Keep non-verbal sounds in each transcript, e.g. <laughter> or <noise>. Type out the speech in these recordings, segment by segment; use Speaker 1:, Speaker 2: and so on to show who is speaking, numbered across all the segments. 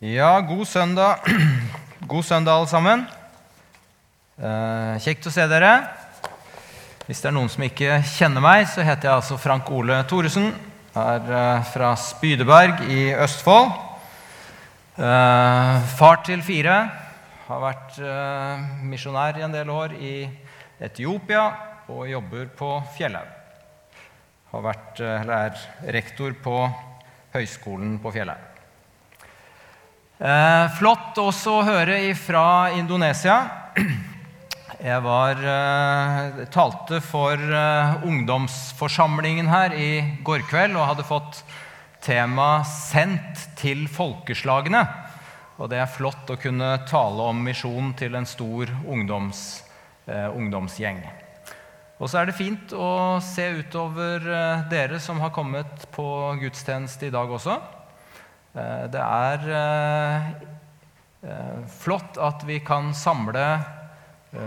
Speaker 1: Ja, god søndag. <clears throat> God søndag, alle sammen. Eh, kjekt å se dere. Hvis det er noen som ikke kjenner meg, så heter jeg altså Frank Ole Thoresen. Er eh, fra Spydeberg i Østfold. Eh, far til fire. Har vært misjonær i en del år i Etiopia og jobber på Fjellhaug. Har vært, er rektor på Høgskolen på Fjellhaug. Eh, flott også å høre fra Indonesia. Jeg var, eh, talte for eh, ungdomsforsamlingen her i går kveld og hadde fått tema 'Sendt til folkeslagene'. Og det er flott å kunne tale om misjon til en stor ungdoms, eh, ungdomsgjeng. Og så er det fint å se utover eh, dere som har kommet på gudstjeneste i dag også. Eh, Det er eh, eh, flott at vi kan samle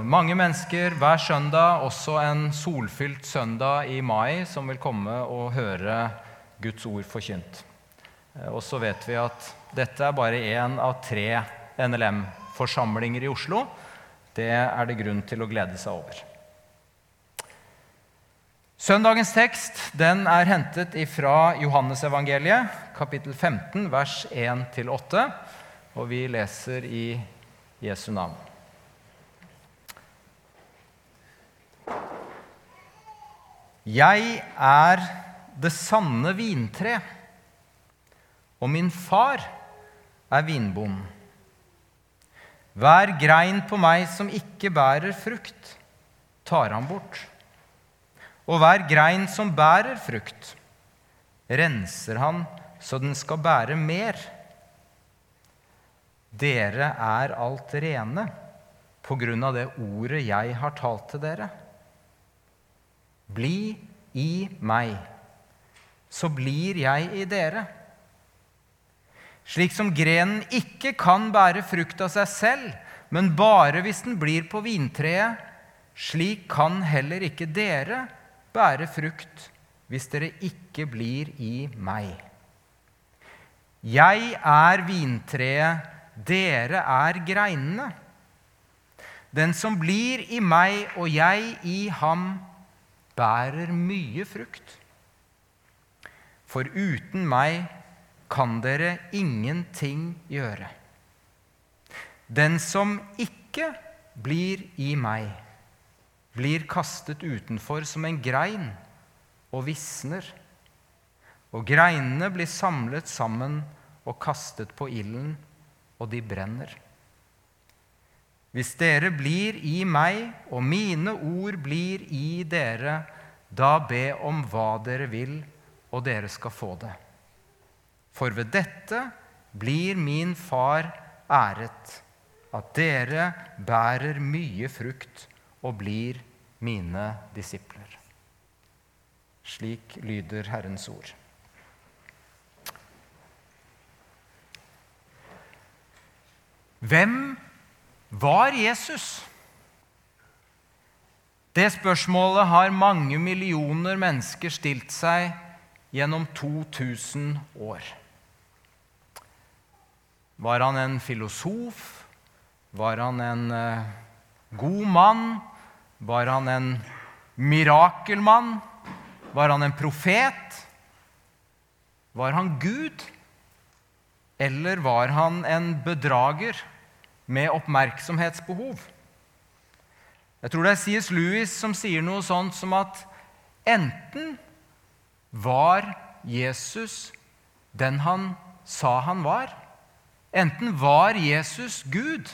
Speaker 1: mange mennesker hver søndag, også en solfylt søndag i mai, som vil komme og høre Guds ord forkynt. Og så vet vi at dette er bare én av tre NLM-forsamlinger i Oslo. Det er det grunn til å glede seg over. Søndagens tekst den er hentet fra Johannesevangeliet, kapittel 15, vers 1-8. Og vi leser i Jesu navn. Jeg er det sanne vintre, og min far er vinbonden. Hver grein på meg som ikke bærer frukt, tar han bort. Og hver grein som bærer frukt, renser han så den skal bære mer. Dere er alt rene på grunn av det ordet jeg har talt til dere. Bli i meg, så blir jeg i dere. Slik som grenen ikke kan bære frukt av seg selv, men bare hvis den blir på vintreet, slik kan heller ikke dere bære frukt hvis dere ikke blir i meg. Jeg er vintreet, dere er greinene. Den som blir i meg og jeg i ham, bærer mye frukt. For uten meg kan dere ingenting gjøre. Den som ikke blir i meg, blir kastet utenfor som en grein og visner. Og greinene blir samlet sammen og kastet på ilden, og de brenner. Hvis dere blir i meg, og mine ord blir i dere, da be om hva dere vil, og dere skal få det. For ved dette blir min far æret, at dere bærer mye frukt og blir mine disipler. Slik lyder Herrens ord. Hvem var Jesus? Det spørsmålet har mange millioner mennesker stilt seg gjennom 2000 år. Var han en filosof? Var han en eh, god mann? Var han en mirakelmann? Var han en profet? Var han Gud? Eller var han en bedrager med oppmerksomhetsbehov? Jeg tror det er C.S. Lewis som sier noe sånt som at enten var Jesus den han sa han var. Enten var Jesus Gud,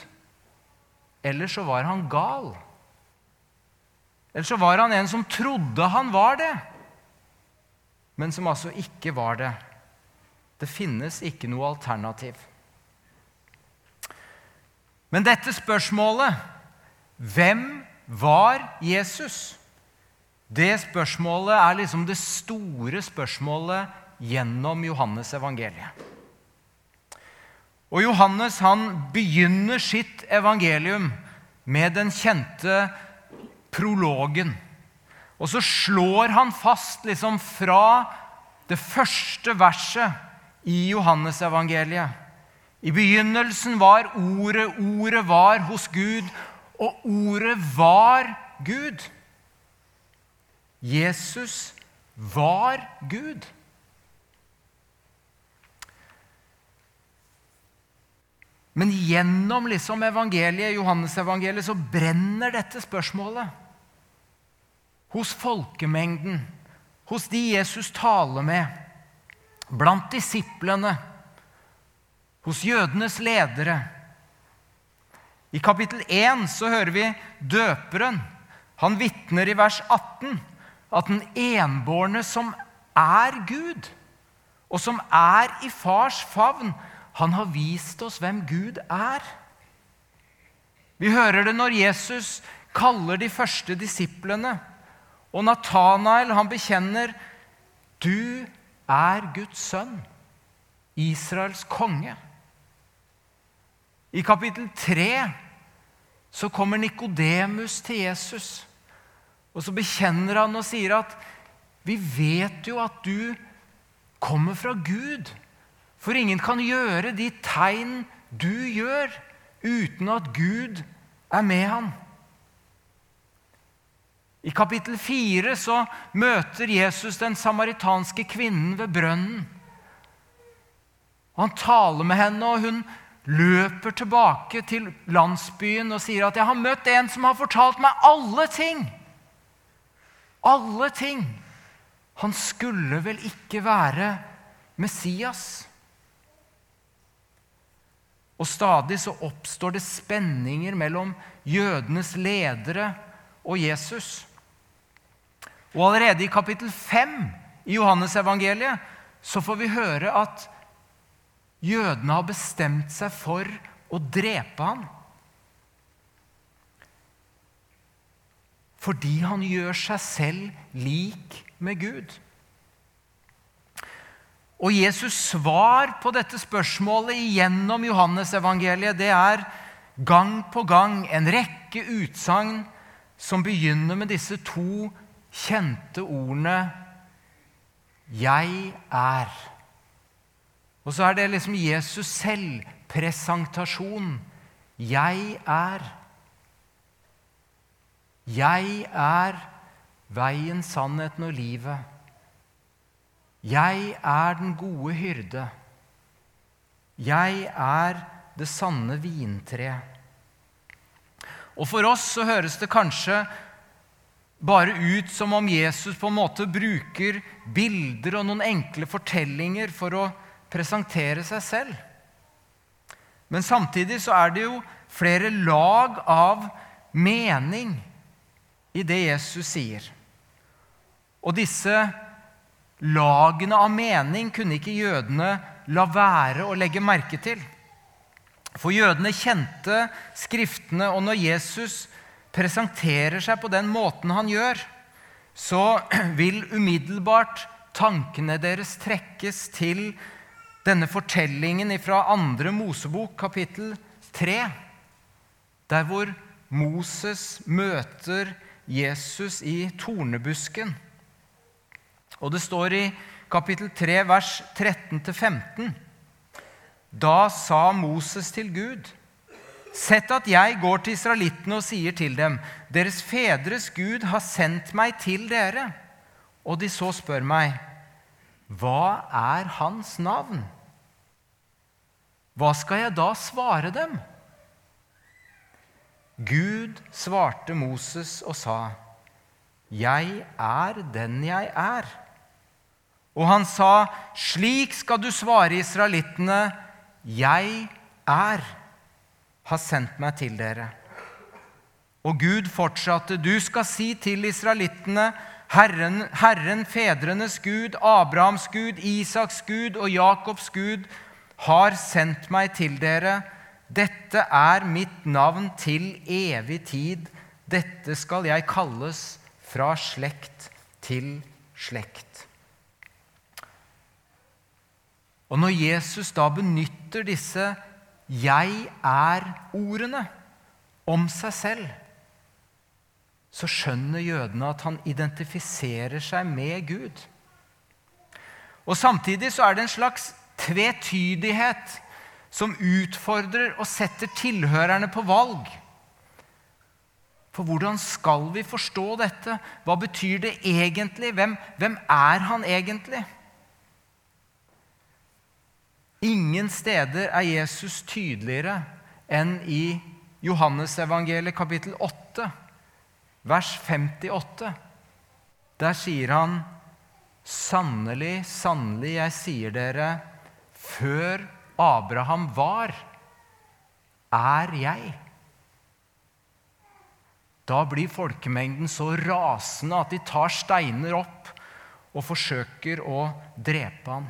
Speaker 1: eller så var han gal. Eller så var han en som trodde han var det, men som altså ikke var det. Det finnes ikke noe alternativ. Men dette spørsmålet hvem var Jesus? Det spørsmålet er liksom det store spørsmålet gjennom Johannes evangeliet. Og Johannes han begynner sitt evangelium med den kjente prologen. Og så slår han fast liksom fra det første verset i Johannes evangeliet. I begynnelsen var Ordet, Ordet var hos Gud, og Ordet var Gud. Jesus var Gud. Men gjennom liksom evangeliet, Johannesevangeliet så brenner dette spørsmålet. Hos folkemengden, hos de Jesus taler med, blant disiplene, hos jødenes ledere. I kapittel 1 så hører vi døperen. Han vitner i vers 18 at den enbårne som er Gud, og som er i fars favn, han har vist oss hvem Gud er. Vi hører det når Jesus kaller de første disiplene. Og Natanael han bekjenner du er Guds sønn, Israels konge. I kapittel 3 så kommer Nikodemus til Jesus. Og så bekjenner han og sier at vi vet jo at du kommer fra Gud. For ingen kan gjøre de tegn du gjør, uten at Gud er med ham. I kapittel 4 så møter Jesus den samaritanske kvinnen ved brønnen. Han taler med henne, og hun løper tilbake til landsbyen og sier at 'Jeg har møtt en som har fortalt meg alle ting.' Alle ting. Han skulle vel ikke være Messias? Og stadig så oppstår det spenninger mellom jødenes ledere og Jesus. Og allerede i kapittel 5 i Johannesevangeliet så får vi høre at jødene har bestemt seg for å drepe ham. Fordi han gjør seg selv lik med Gud. Og Jesus' svar på dette spørsmålet gjennom Johannesevangeliet det er gang på gang en rekke utsagn som begynner med disse to kjente ordene 'Jeg er'. Og så er det liksom Jesus' selv, presentasjon. 'Jeg er'. Jeg er veien, sannheten og livet. 'Jeg er den gode hyrde'. Jeg er det sanne vintre. Og For oss så høres det kanskje bare ut som om Jesus på en måte bruker bilder og noen enkle fortellinger for å presentere seg selv. Men samtidig så er det jo flere lag av mening i det Jesus sier. Og disse Lagene av mening kunne ikke jødene la være å legge merke til. For jødene kjente Skriftene, og når Jesus presenterer seg på den måten han gjør, så <clears throat> vil umiddelbart tankene deres trekkes til denne fortellingen fra andre Mosebok, kapittel 3, der hvor Moses møter Jesus i tornebusken. Og det står i kapittel 3, vers 13-15. Da sa Moses til Gud.: Sett at jeg går til israelittene og sier til dem:" Deres fedres Gud har sendt meg til dere. Og de så spør meg, Hva er hans navn? Hva skal jeg da svare dem? Gud svarte Moses og sa, Jeg er den jeg er. Og han sa, 'Slik skal du svare israelittene:" 'Jeg er, har sendt meg til dere.' Og Gud fortsatte, 'Du skal si til israelittene:" Herren, Herren, fedrenes Gud, Abrahams Gud, Isaks Gud og Jakobs Gud, har sendt meg til dere. Dette er mitt navn til evig tid. Dette skal jeg kalles fra slekt til slekt. Og når Jesus da benytter disse 'jeg er'-ordene om seg selv, så skjønner jødene at han identifiserer seg med Gud. Og Samtidig så er det en slags tvetydighet som utfordrer og setter tilhørerne på valg. For hvordan skal vi forstå dette? Hva betyr det egentlig? Hvem, hvem er han egentlig? Ingen steder er Jesus tydeligere enn i Johannesevangeliet kapittel 8, vers 58. Der sier han Sannelig, sannelig, jeg sier dere, før Abraham var, er jeg. Da blir folkemengden så rasende at de tar steiner opp og forsøker å drepe ham.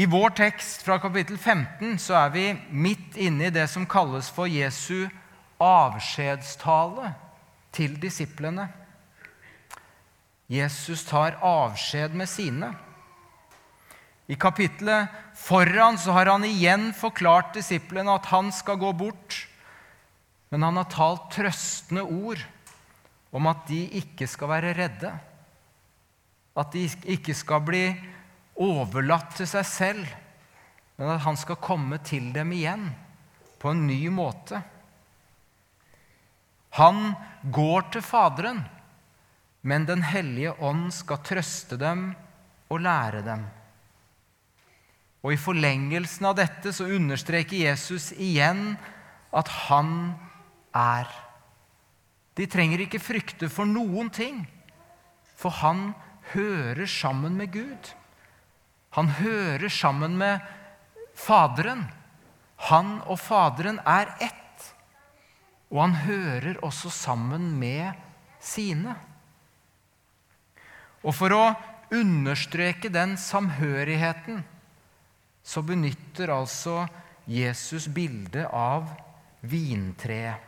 Speaker 1: I vår tekst fra kapittel 15 så er vi midt inne i det som kalles for Jesu avskjedstale til disiplene. Jesus tar avskjed med sine. I kapittelet foran så har han igjen forklart disiplene at han skal gå bort. Men han har talt trøstende ord om at de ikke skal være redde. At de ikke skal bli overlatt til seg selv, men at han skal komme til dem igjen på en ny måte. Han går til Faderen, men Den hellige ånd skal trøste dem og lære dem. Og I forlengelsen av dette så understreker Jesus igjen at han er. De trenger ikke frykte for noen ting, for han hører sammen med Gud. Han hører sammen med Faderen. Han og Faderen er ett. Og han hører også sammen med sine. Og for å understreke den samhørigheten så benytter altså Jesus bildet av vintreet.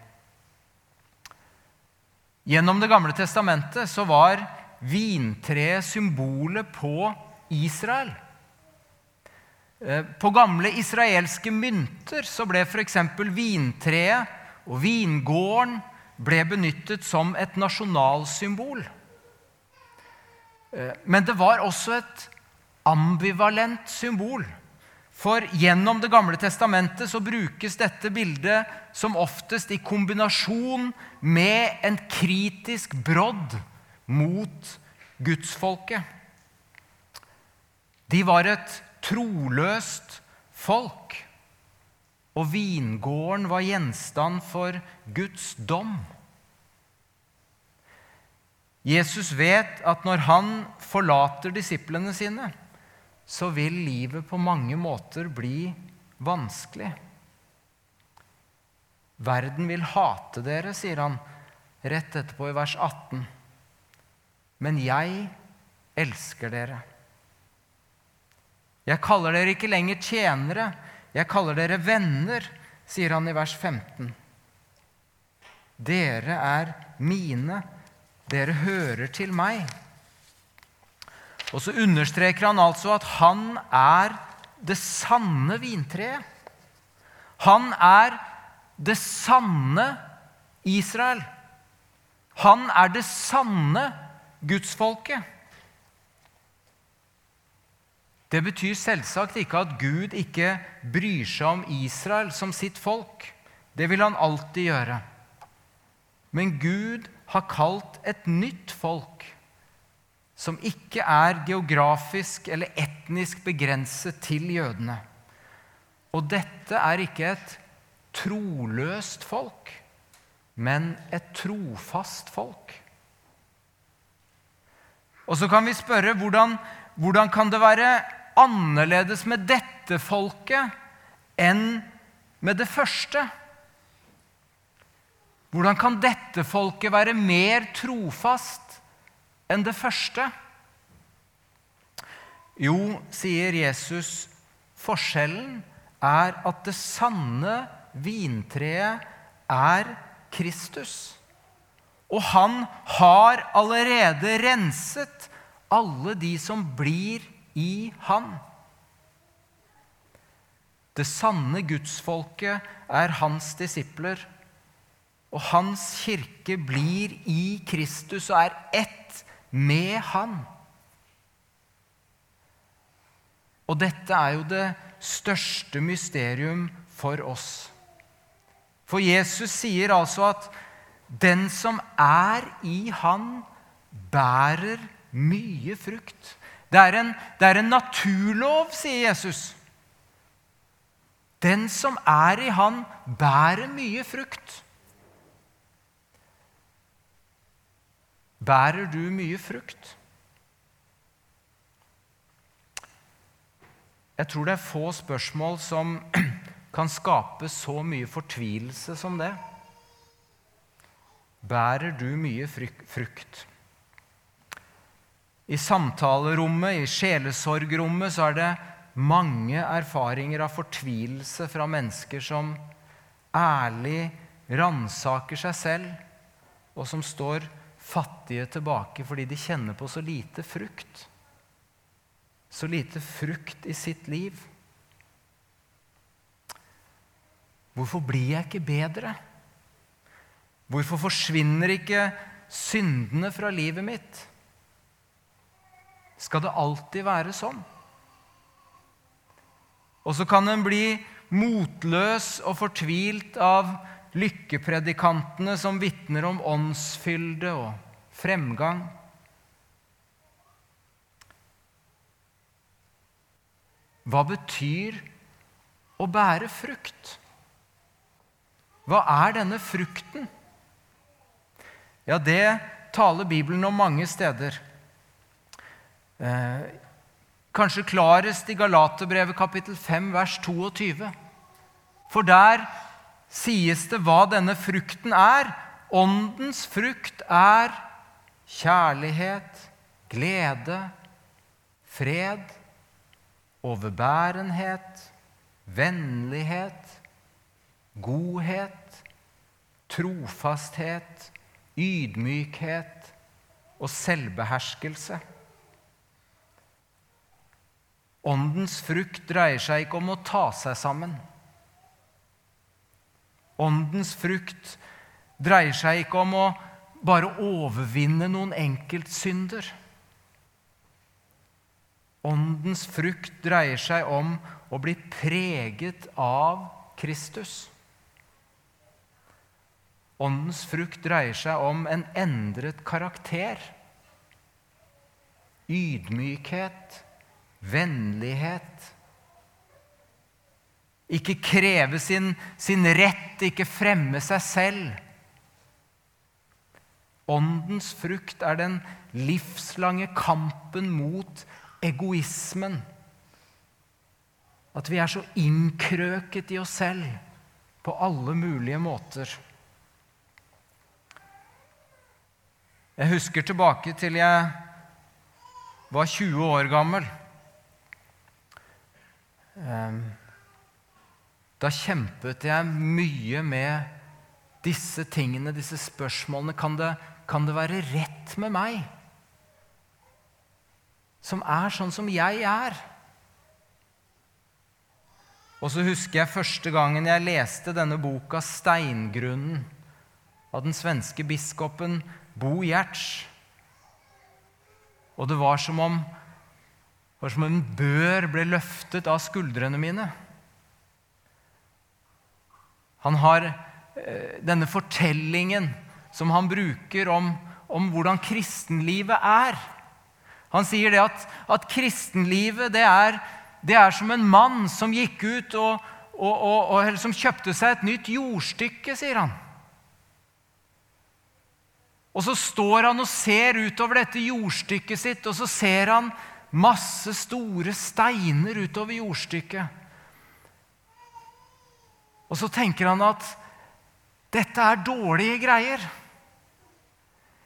Speaker 1: Gjennom Det gamle testamentet så var vintreet symbolet på Israel. Eh, på gamle israelske mynter så ble f.eks. vintreet og vingården ble benyttet som et nasjonalsymbol. Eh, men det var også et ambivalent symbol. For gjennom Det gamle testamentet så brukes dette bildet som oftest i kombinasjon med en kritisk brodd mot gudsfolket. De var et troløst folk, og vingården var gjenstand for Guds dom. Jesus vet at når han forlater disiplene sine, så vil livet på mange måter bli vanskelig. Verden vil hate dere, sier han rett etterpå i vers 18. Men jeg elsker dere. Jeg kaller dere ikke lenger tjenere, jeg kaller dere venner, sier han i vers 15. Dere er mine, dere hører til meg. Og så understreker han altså at han er det sanne vintreet. Han er det sanne Israel. Han er det sanne gudsfolket. Det betyr selvsagt ikke at Gud ikke bryr seg om Israel som sitt folk. Det vil han alltid gjøre. Men Gud har kalt et nytt folk, som ikke er geografisk eller etnisk begrenset til jødene. Og dette er ikke et troløst folk, men et trofast folk. Og så kan vi spørre hvordan, hvordan kan det være annerledes med dette folket enn med det første? Hvordan kan dette folket være mer trofast enn det første? Jo, sier Jesus, forskjellen er at det sanne vintreet er Kristus. Og han har allerede renset alle de som blir i Han. Det sanne gudsfolket er hans disipler, og hans kirke blir i Kristus og er ett med Han. Og dette er jo det største mysterium for oss. For Jesus sier altså at den som er i Han, bærer mye frukt. Det er, en, det er en naturlov, sier Jesus. Den som er i Han, bærer mye frukt. Bærer du mye frukt? Jeg tror det er få spørsmål som <clears throat> kan skape så mye fortvilelse som det. Bærer du mye frukt? I samtalerommet, i sjelesorgrommet, så er det mange erfaringer av fortvilelse fra mennesker som ærlig ransaker seg selv, og som står fattige tilbake fordi de kjenner på så lite frukt. Så lite frukt i sitt liv. Hvorfor blir jeg ikke bedre? Hvorfor forsvinner ikke syndene fra livet mitt? Skal det alltid være sånn? Og så kan en bli motløs og fortvilt av lykkepredikantene som vitner om åndsfylde og fremgang. Hva betyr å bære frukt? Hva er denne frukten? Ja, det taler Bibelen om mange steder. Eh, kanskje klarest i Galaterbrevet kapittel 5, vers 22. For der sies det hva denne frukten er. Åndens frukt er kjærlighet, glede, fred, overbærenhet, vennlighet, godhet, trofasthet, ydmykhet og selvbeherskelse. Åndens frukt dreier seg ikke om å ta seg sammen. Åndens frukt dreier seg ikke om å bare overvinne noen enkeltsynder. Åndens frukt dreier seg om å bli preget av Kristus. Åndens frukt dreier seg om en endret karakter. Ydmykhet vennlighet. Ikke kreve sin, sin rett, ikke fremme seg selv. Åndens frukt er den livslange kampen mot egoismen. At vi er så innkrøket i oss selv på alle mulige måter. Jeg husker tilbake til jeg var 20 år gammel. Ehm, da kjempet jeg mye med disse tingene, disse spørsmålene. Kan det, kan det være rett med meg, som er sånn som jeg er? Og så husker jeg første gangen jeg leste denne boka 'Steingrunnen' av den svenske biskopen Bo Giertz. Og det var som om var som om en bør ble løftet av skuldrene mine. Han har eh, denne fortellingen som han bruker om, om hvordan kristenlivet er. Han sier det at, at kristenlivet det er, det er, som en mann som gikk ut og, og, og, og som kjøpte seg et nytt jordstykke, sier han. Og så står han og ser utover dette jordstykket sitt, og så ser han Masse store steiner utover jordstykket. Og så tenker han at dette er dårlige greier.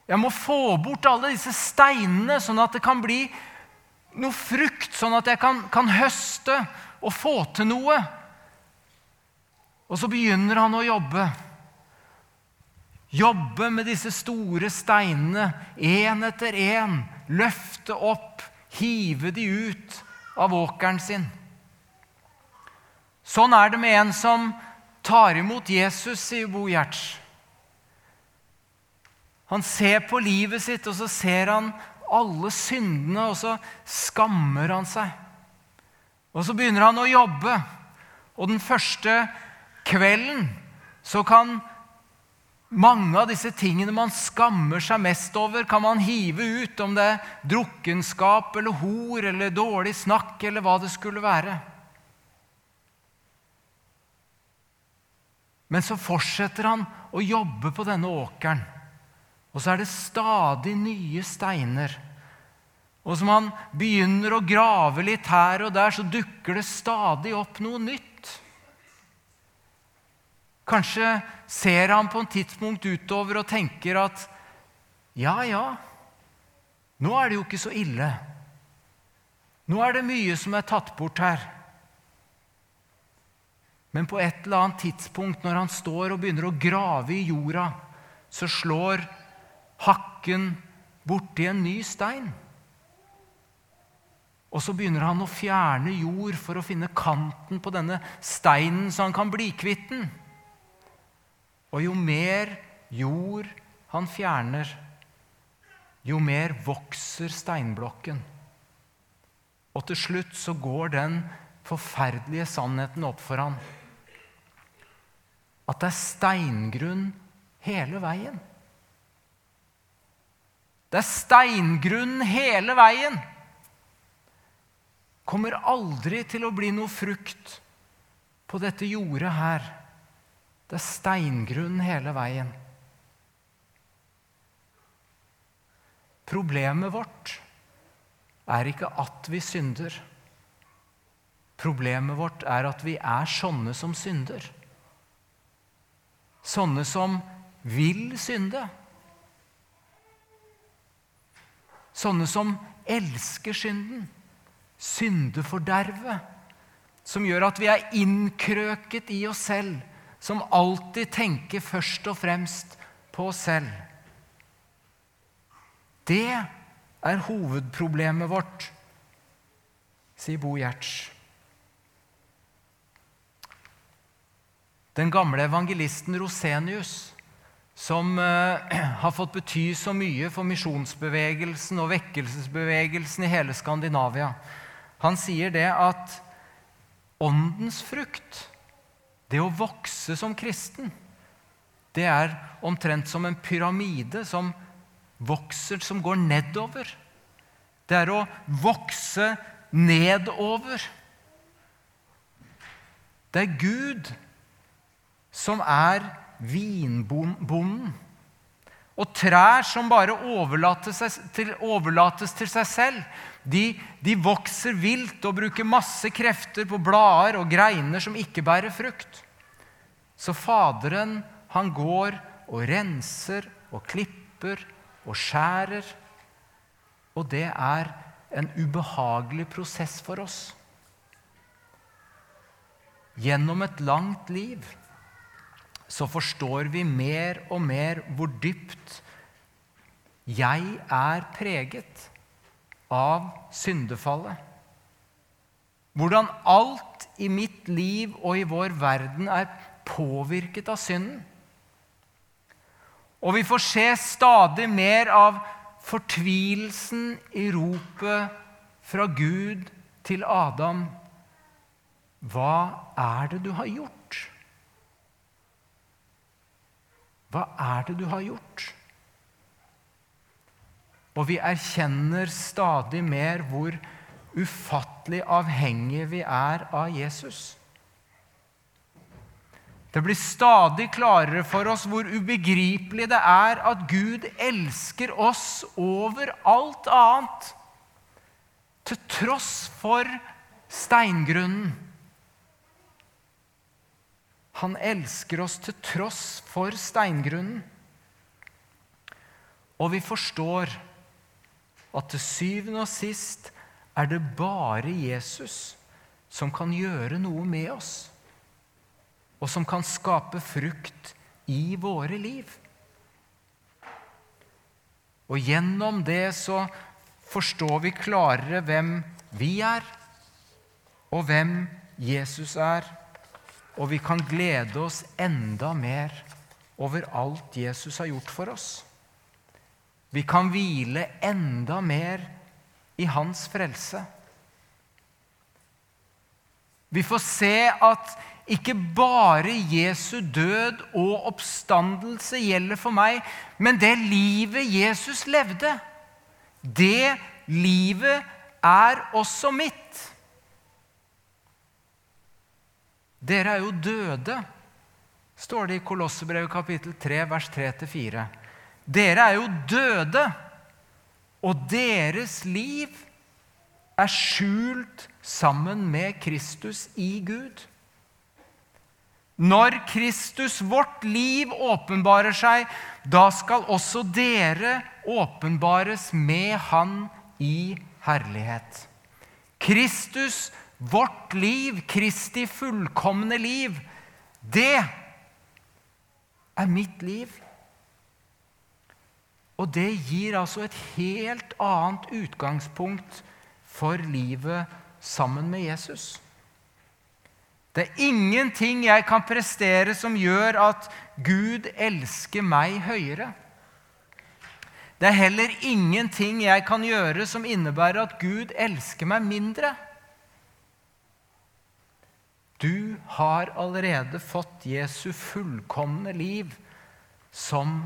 Speaker 1: Jeg må få bort alle disse steinene, sånn at det kan bli noe frukt, sånn at jeg kan, kan høste og få til noe. Og så begynner han å jobbe. Jobbe med disse store steinene, én etter én. Løfte opp hive de ut av åkeren sin. Sånn er det med en som tar imot Jesus, sier Bo Gjerts. Han ser på livet sitt, og så ser han alle syndene, og så skammer han seg. Og så begynner han å jobbe. Og den første kvelden så kan mange av disse tingene man skammer seg mest over, kan man hive ut, om det er drukkenskap eller hor eller dårlig snakk eller hva det skulle være. Men så fortsetter han å jobbe på denne åkeren. Og så er det stadig nye steiner. Og som han begynner å grave litt her og der, så dukker det stadig opp noe nytt. Kanskje ser han på en tidspunkt utover og tenker at ja, ja, nå er det jo ikke så ille. Nå er det mye som er tatt bort her. Men på et eller annet tidspunkt når han står og begynner å grave i jorda, så slår hakken borti en ny stein. Og så begynner han å fjerne jord for å finne kanten på denne steinen, så han kan bli kvitt den. Og jo mer jord han fjerner, jo mer vokser steinblokken. Og til slutt så går den forferdelige sannheten opp for han. At det er steingrunn hele veien. Det er steingrunn hele veien. Kommer aldri til å bli noe frukt på dette jordet her. Det er steingrunn hele veien. Problemet vårt er ikke at vi synder. Problemet vårt er at vi er sånne som synder. Sånne som vil synde. Sånne som elsker synden. Syndefordervet. Som gjør at vi er innkrøket i oss selv som alltid tenker først og fremst på oss selv. Det er hovedproblemet vårt, sier Bo Gjerts. Den gamle evangelisten Rosenius, som uh, <clears throat> har fått bety så mye for misjonsbevegelsen og vekkelsesbevegelsen i hele Skandinavia, han sier det at åndens frukt det å vokse som kristen, det er omtrent som en pyramide som vokser, som går nedover. Det er å vokse nedover. Det er Gud som er vinbonden. Og trær som bare overlates til, seg selv, de, de, vokser vilt og bruker masse krefter på blader og greiner som ikke bærer frukt. Så Faderen, han går og renser og klipper og skjærer. Og det er en ubehagelig prosess for oss. Gjennom et langt liv så forstår vi mer og mer hvor dypt jeg er preget av syndefallet. Hvordan alt i mitt liv og i vår verden er påvirket av synden. Og vi får se stadig mer av fortvilelsen i ropet fra Gud til Adam. Hva er det du har gjort? Hva er det du har gjort? Og vi erkjenner stadig mer hvor ufattelig avhengige vi er av Jesus. Det blir stadig klarere for oss hvor ubegripelig det er at Gud elsker oss over alt annet, til tross for steingrunnen. Han elsker oss til tross for steingrunnen. Og vi forstår at til syvende og sist er det bare Jesus som kan gjøre noe med oss, og som kan skape frukt i våre liv. Og gjennom det så forstår vi klarere hvem vi er, og hvem Jesus er. Og vi kan glede oss enda mer over alt Jesus har gjort for oss. Vi kan hvile enda mer i hans frelse. Vi får se at ikke bare Jesu død og oppstandelse gjelder for meg, men det livet Jesus levde, det livet er også mitt. Dere er jo døde, står det i Kolossebrevet kapittel 3, vers 3-4. Dere er jo døde, og deres liv er skjult sammen med Kristus i Gud. Når Kristus, vårt liv, åpenbarer seg, da skal også dere åpenbares med Han i herlighet. Kristus, vårt liv, Kristi fullkomne liv, det er mitt liv. Og det gir altså et helt annet utgangspunkt for livet sammen med Jesus. Det er ingenting jeg kan prestere som gjør at Gud elsker meg høyere. Det er heller ingenting jeg kan gjøre som innebærer at Gud elsker meg mindre. Du har allerede fått Jesu fullkomne liv som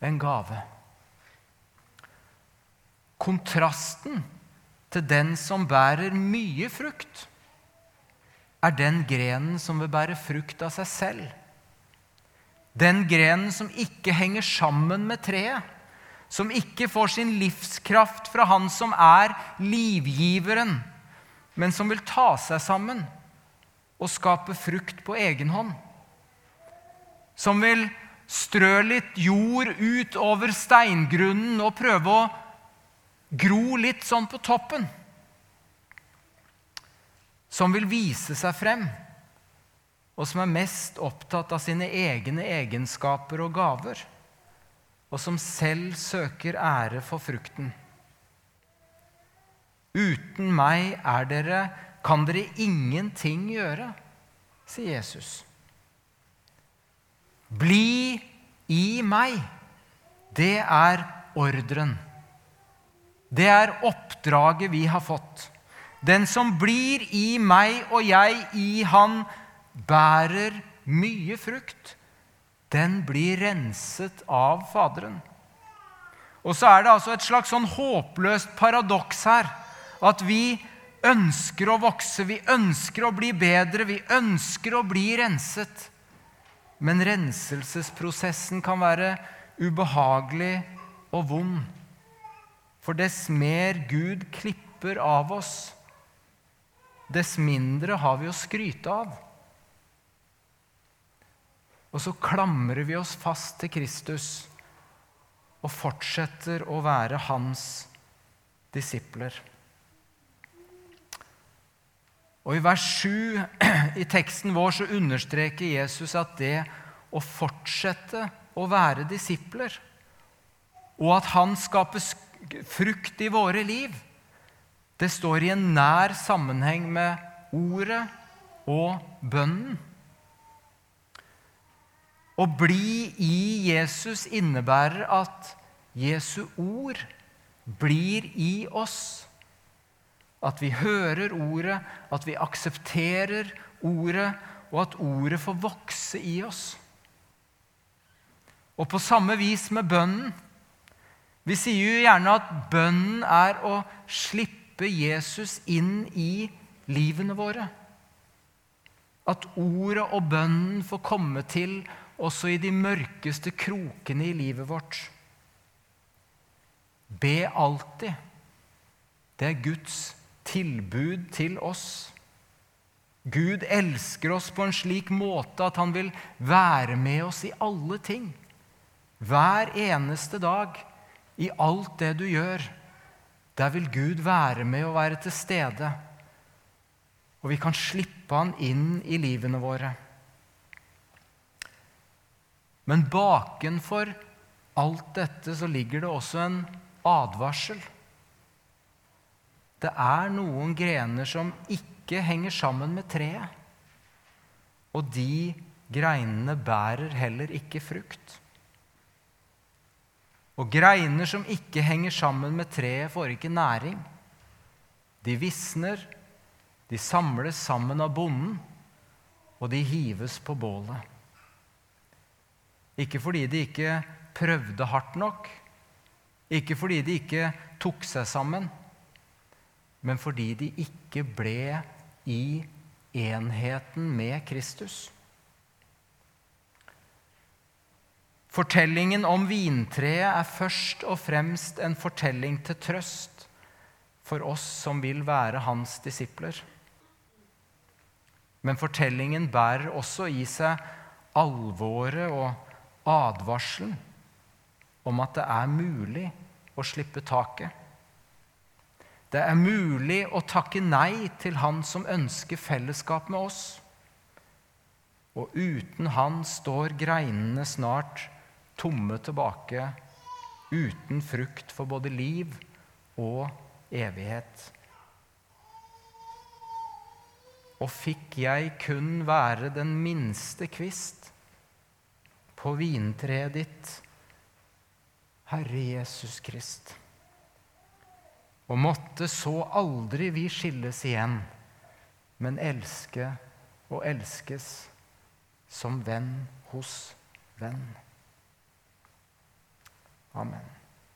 Speaker 1: en gave. Kontrasten til den som bærer mye frukt, er den grenen som vil bære frukt av seg selv. Den grenen som ikke henger sammen med treet. Som ikke får sin livskraft fra Han som er livgiveren, men som vil ta seg sammen og skape frukt på egen hånd. Som vil strø litt jord ut over steingrunnen og prøve å gro litt sånn på toppen som vil vise seg frem, og som er mest opptatt av sine egne egenskaper og gaver, og som selv søker ære for frukten. Uten meg er dere, kan dere ingenting gjøre, sier Jesus. Bli i meg. Det er ordren. Det er oppdraget vi har fått. Den som blir i meg og jeg i han, bærer mye frukt. Den blir renset av Faderen. Og så er det altså et slags sånn håpløst paradoks her. At vi ønsker å vokse, vi ønsker å bli bedre, vi ønsker å bli renset. Men renselsesprosessen kan være ubehagelig og vond. For dess mer Gud klipper av oss, dess mindre har vi å skryte av. Og så klamrer vi oss fast til Kristus og fortsetter å være hans disipler. Og I vers 7 <clears throat> i teksten vår så understreker Jesus at det å fortsette å være disipler, og at han skaper frukt i våre liv, det står i en nær sammenheng med ordet og bønnen. Å bli i Jesus innebærer at Jesu ord blir i oss. At vi hører ordet, at vi aksepterer ordet, og at ordet får vokse i oss. Og på samme vis med bønnen. Vi sier jo gjerne at bønnen er å slippe Jesus inn i livene våre. At ordet og bønnen får komme til også i de mørkeste krokene i livet vårt. Be alltid. Det er Guds tilbud til oss. Gud elsker oss på en slik måte at han vil være med oss i alle ting. Hver eneste dag, i alt det du gjør. Der vil Gud være med og være til stede. Og vi kan slippe han inn i livene våre. Men bakenfor alt dette så ligger det også en advarsel. Det er noen grener som ikke henger sammen med treet. Og de greinene bærer heller ikke frukt. Og greiner som ikke henger sammen med treet, får ikke næring. De visner, De samles sammen av bonden, og de hives på bålet. Ikke fordi de ikke prøvde hardt nok, ikke fordi de ikke tok seg sammen, men fordi de ikke ble i enheten med Kristus. Fortellingen om vintreet er først og fremst en fortelling til trøst for oss som vil være hans disipler. Men fortellingen bærer også i seg alvoret og advarselen om at det er mulig å slippe taket. Det er mulig å takke nei til han som ønsker fellesskap med oss. Og uten han står greinene snart tomme tilbake, uten frukt for både liv og evighet. Og fikk jeg kun være den minste kvist på vintreet ditt, Herre Jesus Krist. Og måtte så aldri vi skilles igjen, men elske og elskes som venn hos venn. Amen.